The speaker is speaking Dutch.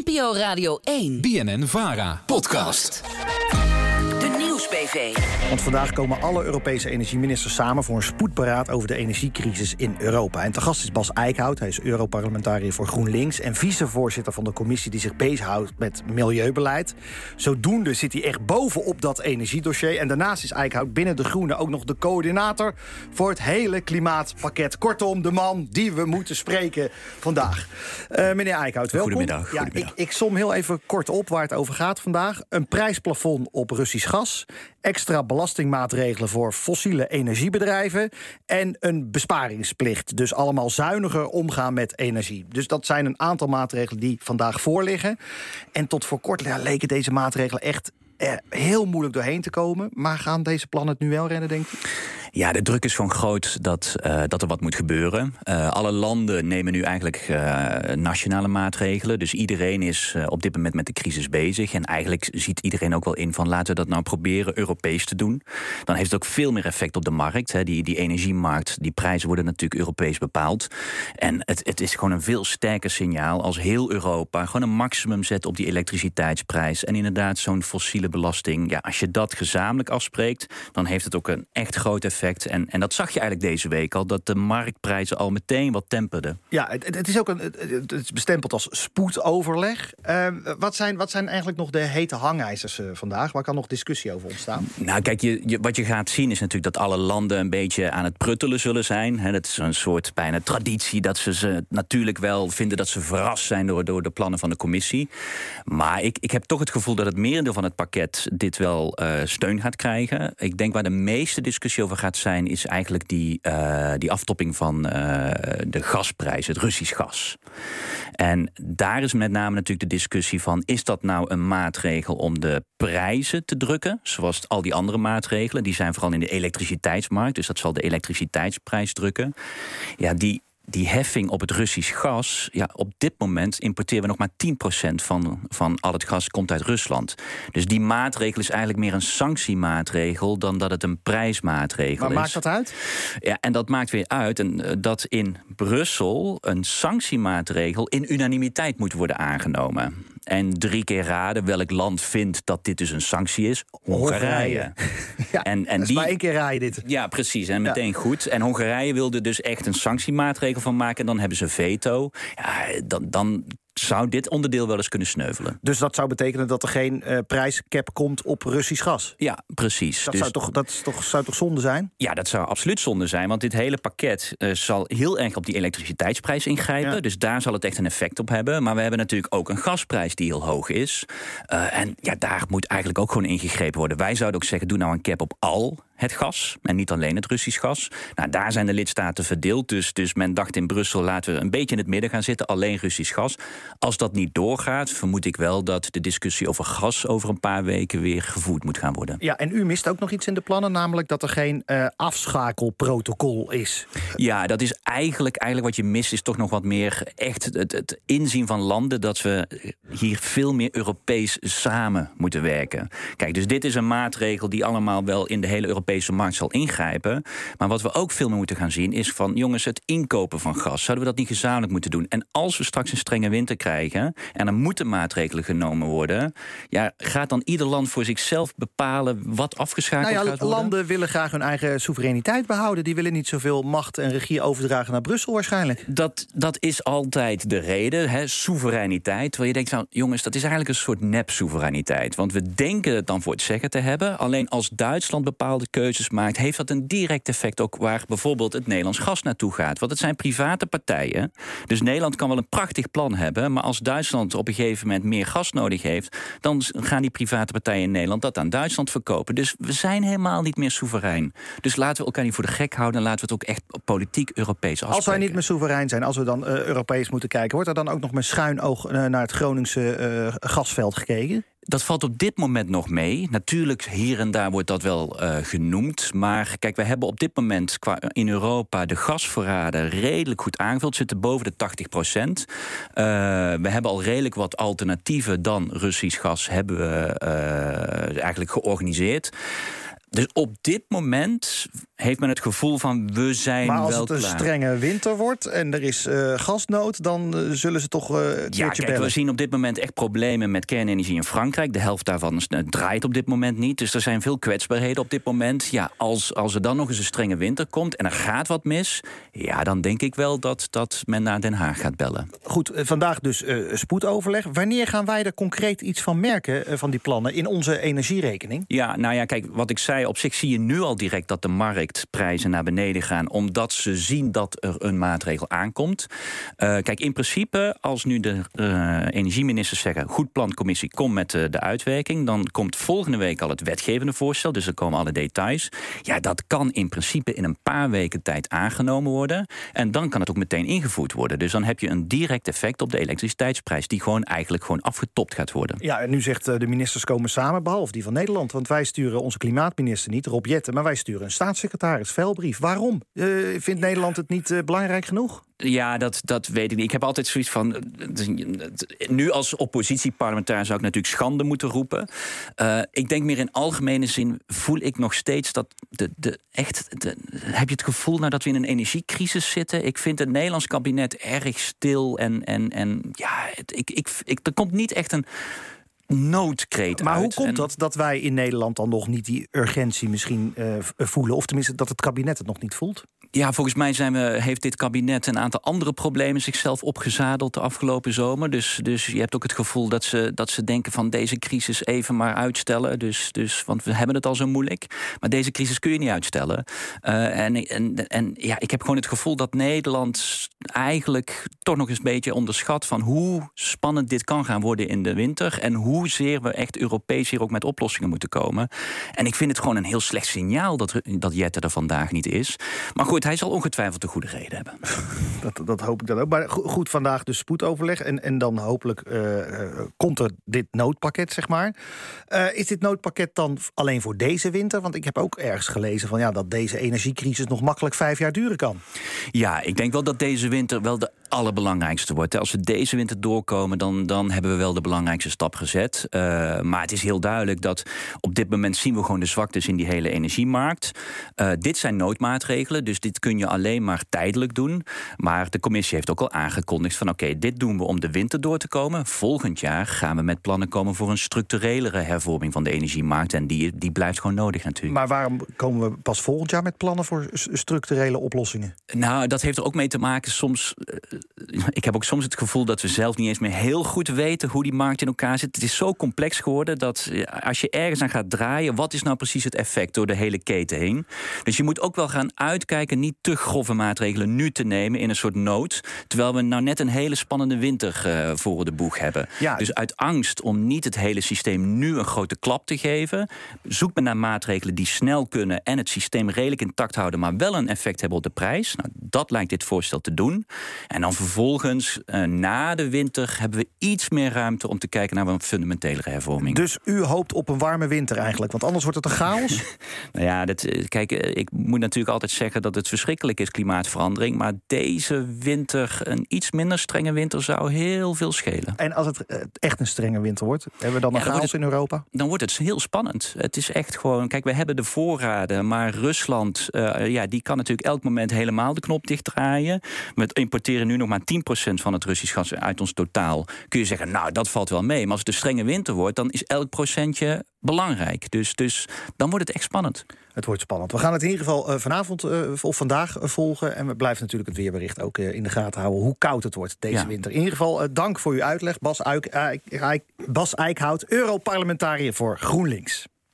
NPO Radio 1. BNN Vara. Podcast. De Nieuwsbv. Want vandaag komen alle Europese energieministers samen voor een spoedberaad over de energiecrisis in Europa. En te gast is Bas Eickhout. Hij is Europarlementariër voor GroenLinks en vicevoorzitter van de commissie die zich bezighoudt met milieubeleid. Zodoende zit hij echt bovenop dat energiedossier. En daarnaast is Eickhout binnen de Groenen ook nog de coördinator voor het hele klimaatpakket. Kortom, de man die we moeten spreken vandaag. Eh, meneer Eickhout, welkom. Goedemiddag, Ja. Ik, ik som heel even kort op waar het over gaat vandaag. Een prijsplafond op Russisch gas. Extra belastingmaatregelen voor fossiele energiebedrijven. En een besparingsplicht. Dus allemaal zuiniger omgaan met energie. Dus dat zijn een aantal maatregelen die vandaag voorliggen. En tot voor kort leken deze maatregelen echt er heel moeilijk doorheen te komen. Maar gaan deze plannen het nu wel redden, denk ik? Ja, de druk is gewoon groot dat, eh, dat er wat moet gebeuren. Eh, alle landen nemen nu eigenlijk eh, nationale maatregelen. Dus iedereen is op dit moment met de crisis bezig. En eigenlijk ziet iedereen ook wel in van laten we dat nou proberen Europees te doen. Dan heeft het ook veel meer effect op de markt. Hè. Die, die energiemarkt, die prijzen worden natuurlijk Europees bepaald. En het, het is gewoon een veel sterker signaal als heel Europa gewoon een maximum zet op die elektriciteitsprijs. En inderdaad zo'n fossiele belasting. Ja, als je dat gezamenlijk afspreekt, dan heeft het ook een echt groot effect. En, en dat zag je eigenlijk deze week al, dat de marktprijzen al meteen wat temperden. Ja, het, het is ook een, het, het is bestempeld als spoedoverleg. Eh, wat, zijn, wat zijn eigenlijk nog de hete hangijzers eh, vandaag? Waar kan nog discussie over ontstaan? Nou, kijk, je, je- wat je gaat zien is natuurlijk dat alle landen een beetje aan het pruttelen zullen zijn. Hè, dat is een soort bijna traditie dat ze, ze natuurlijk wel vinden dat ze verrast zijn door, door de plannen van de commissie. Maar ik, ik heb toch het gevoel dat het merendeel van het pakket dit wel eh, steun gaat krijgen. Ik denk waar de meeste discussie over gaat zijn, is eigenlijk die, eh, die aftopping van eh, de gasprijs, het Russisch gas. En daar is met name natuurlijk de discussie van: is dat nou een maatregel om de prijzen te drukken, zoals al die andere maatregelen? Die zijn vooral in de elektriciteitsmarkt, dus dat zal de elektriciteitsprijs drukken. Ja, die. Die heffing op het Russisch gas, ja, op dit moment importeren we nog maar 10% van, van al het gas komt uit Rusland. Dus die maatregel is eigenlijk meer een sanctiemaatregel dan dat het een prijsmaatregel Maar is. maakt dat uit? Ja, en dat maakt weer uit en, eh, dat in Brussel een sanctiemaatregel in unanimiteit moet worden aangenomen. En drie keer raden welk land vindt dat dit dus een sanctie is? Hongarije. Ja, En- en dat die- maar één keer raaien dit. Ja, precies. En meteen goed. En Hongarije wilde dus echt een sanctiemaatregel van maken. En dan hebben ze veto. Ja, dan, dan zou dit onderdeel wel eens kunnen sneuvelen. Dus dat zou betekenen dat er geen eh, prijscap komt op Russisch gas. Ja, precies. Dat, Dus- zou, toch, dat is toch, zou toch zonde zijn? Ja, dat zou absoluut zonde zijn. Want dit hele pakket eh, zal heel erg op die elektriciteitsprijs ingrijpen. Ja. Dus daar zal het echt een effect op hebben. Maar we hebben natuurlijk ook een gasprijs die heel hoog is. Eh, en ja, daar moet eigenlijk ook gewoon ingegrepen worden. Wij zouden ook zeggen, doe nou een cap op al het gas. En niet alleen het Russisch gas. Nou, daar zijn de lidstaten verdeeld. Dus, dus men dacht in Brussel, laten we een beetje in het midden gaan zitten. Alleen Russisch gas. Als dat niet doorgaat, vermoed ik wel dat de discussie over gas over een paar weken weer gevoerd moet gaan worden. Ja, en u mist ook nog iets in de plannen, namelijk dat er geen eh, afschakelprotocol is. Ja, dat is eigenlijk, eigenlijk wat je mist, is toch nog wat meer echt het, het inzien van landen dat we hier veel meer Europees samen moeten werken. Kijk, dus dit is een maatregel die allemaal wel in de hele Europese markt zal ingrijpen. Maar wat we ook veel meer moeten gaan zien, is van jongens, het inkopen van gas. Zouden we dat niet gezamenlijk moeten doen? En als we straks een strenge winter krijgen en er moeten maatregelen genomen worden, ja, gaat dan ieder land voor zichzelf bepalen wat afgeschakeld Nou ja, gaat worden? landen willen graag hun eigen soevereiniteit behouden. Die willen niet zoveel macht en regie overdragen naar Brussel waarschijnlijk. Dat, dat is altijd de reden, hè, soevereiniteit. Terwijl je denkt, van, jongens, dat is eigenlijk een soort nep-soevereiniteit. Want we denken het dan voor het zeggen te hebben. Alleen als Duitsland bepaalde keuzes maakt... heeft dat een direct effect ook waar bijvoorbeeld het Nederlands gas naartoe gaat. Want het zijn private partijen. Dus Nederland kan wel een prachtig plan hebben... maar als Duitsland op een gegeven moment meer gas nodig heeft... dan gaan die private partijen in Nederland dat aan Duitsland verkopen. Dus we zijn helemaal niet meer soeverein. Dus laten we elkaar niet voor de gek houden... en laten we het ook echt politiek Europees afspreken. Als wij niet meer soeverein zijn, als we dan eh, Europees moeten kijken... wordt er dan ook nog met schuin oog eh, naar het Groningse eh, gasveld gekeken? Dat valt op dit moment nog mee. Natuurlijk, hier en daar wordt dat wel genoemd. Maar kijk, we hebben op dit moment qua, in Europa de gasvoorraden redelijk goed aangevuld. Zitten boven de 80 procent. We hebben al redelijk wat alternatieven dan Russisch gas hebben we eigenlijk georganiseerd. Dus op dit moment heeft men het gevoel van we zijn maar als wel het een klaar. strenge winter wordt en er is uh, gasnood... dan uh, zullen ze toch uh, een ja, kijk, bellen. we zien op dit moment echt problemen met kernenergie in Frankrijk. De helft daarvan draait op dit moment niet. Dus er zijn veel kwetsbaarheden op dit moment. Ja, als, als er dan nog eens een strenge winter komt en er gaat wat mis... ja, dan denk ik wel dat, dat men naar Den Haag gaat bellen. Goed, vandaag dus spoedoverleg. Wanneer gaan wij er concreet iets van merken van die plannen... in onze energierekening? Ja, nou ja, kijk, wat ik zei, op zich zie je nu al direct dat de marktprijzen naar beneden gaan, omdat ze zien dat er een maatregel aankomt. Uh, kijk, in principe, als nu de uh, energieministers zeggen: goed plan, commissie, kom met uh, de uitwerking, dan komt volgende week al het wetgevende voorstel, dus er komen alle details. Ja, dat kan in principe in een paar weken tijd aangenomen worden. En dan kan het ook meteen ingevoerd worden. Dus dan heb je een direct effect op de elektriciteitsprijs, die gewoon eigenlijk gewoon afgetopt gaat worden. Ja, en nu zegt de ministers komen samen, behalve die van Nederland. Want wij sturen onze klimaatminister niet, Rob Jetten, maar wij sturen een staatssecretaris Velbrief. Waarom? Uh, vindt Nederland het niet uh, belangrijk genoeg? Ja, dat, dat weet ik niet. Ik heb altijd zoiets van. Nu als oppositieparlementariër zou ik natuurlijk schande moeten roepen. Ik denk meer in algemene zin voel ik nog steeds dat. De, de, echt, de, heb je het gevoel nou dat we in een energiecrisis zitten? Ik vind het Nederlands kabinet erg stil. En, en, en ja, ik, ik, ik, er komt niet echt een noodkreet maar uit. hoe komt En- dat dat wij in Nederland dan nog niet die urgentie misschien eh, voelen? Of tenminste dat het kabinet het nog niet voelt? Ja, volgens mij zijn we, heeft dit kabinet een aantal andere problemen zichzelf opgezadeld de afgelopen zomer. Dus, dus je hebt ook het gevoel dat ze, dat ze denken van deze crisis even maar uitstellen. Dus, dus, want we hebben het al zo moeilijk. Maar deze crisis kun je niet uitstellen. Eh, en, en, en ja, ik heb gewoon het gevoel dat Nederland eigenlijk toch nog eens een beetje onderschat van hoe spannend dit kan gaan worden in de winter. En hoezeer we echt Europees hier ook met oplossingen moeten komen. En ik vind het gewoon een heel slecht signaal dat, dat Jette er vandaag niet is. Maar goed, hij zal ongetwijfeld een goede reden hebben. Dat, dat hoop ik dan ook. Maar go- goed, vandaag dus spoedoverleg. En, en dan hopelijk eh, eh, komt er dit noodpakket, zeg maar. Eh, is dit noodpakket dan alleen voor deze winter? Want ik heb ook ergens gelezen van, ja, dat deze energiecrisis nog makkelijk vijf jaar duren kan. Ja, ik denk wel dat deze winter wel de allerbelangrijkste wordt. Als we deze winter doorkomen, dan, dan hebben we wel de belangrijkste stap gezet. Eh, maar het is heel duidelijk dat op dit moment zien we gewoon de zwaktes in die hele energiemarkt. Eh, dit zijn noodmaatregelen, dus dit kun je alleen maar tijdelijk doen. Maar de commissie heeft ook al aangekondigd van oké, dit doen we om de winter door te komen. Volgend jaar gaan we met plannen komen voor een structurelere hervorming van de energiemarkt. En die, die blijft gewoon nodig natuurlijk. Maar waarom komen we pas volgend jaar met plannen voor structurele oplossingen? Nou, dat heeft er ook mee te maken. Soms, eh, ik heb ook soms het gevoel dat we zelf niet eens meer heel goed weten hoe die markt in elkaar zit. Het is zo complex geworden dat als je ergens aan gaat draaien, wat is nou precies het effect door de hele keten heen? Dus je moet ook wel gaan uitkijken, niet te grove maatregelen nu te nemen in een soort nood. Terwijl we nou net een hele spannende winter eh, voor de boeg hebben. Ja. Dus uit angst om niet het hele systeem nu een grote klap te geven, zoekt men naar maatregelen die snel kunnen en het systeem redelijk intact houden, maar wel een effect hebben op de prijs. Nou, dat lijkt dit voorstel te doen. En dan vervolgens, eh, na de winter, hebben we iets meer ruimte om te kijken naar een fundamentelere hervorming. Dus u hoopt op een warme winter eigenlijk, want anders wordt het een chaos. Nou ja, dat, eh, kijk, eh, ik moet natuurlijk altijd zeggen dat het verschrikkelijk is, klimaatverandering. Maar deze winter, een iets minder strenge winter, zou heel veel schelen. en als het echt een strenge winter wordt, hebben we dan een Ja, dan wordt chaos in Europa? dan wordt het heel spannend. Het is echt gewoon, kijk, we hebben de voorraden, maar Rusland, ja, die kan natuurlijk elk moment helemaal de knop dichtdraaien. We importeren nu nog maar 10% van het Russisch gas uit ons totaal. Kun je zeggen, nou, dat valt wel mee. Maar als het een strenge winter wordt, dan is elk procentje belangrijk. Dus, dus dan wordt het echt spannend. Het wordt spannend. We gaan het in ieder geval eh, vanavond eh, of vandaag eh, volgen. En we blijven natuurlijk het weerbericht ook in de gaten houden hoe koud het wordt deze Ja. winter. In ieder geval dank voor uw uitleg. Bas, Uik, Bas Eickhout, Europarlementariër voor GroenLinks.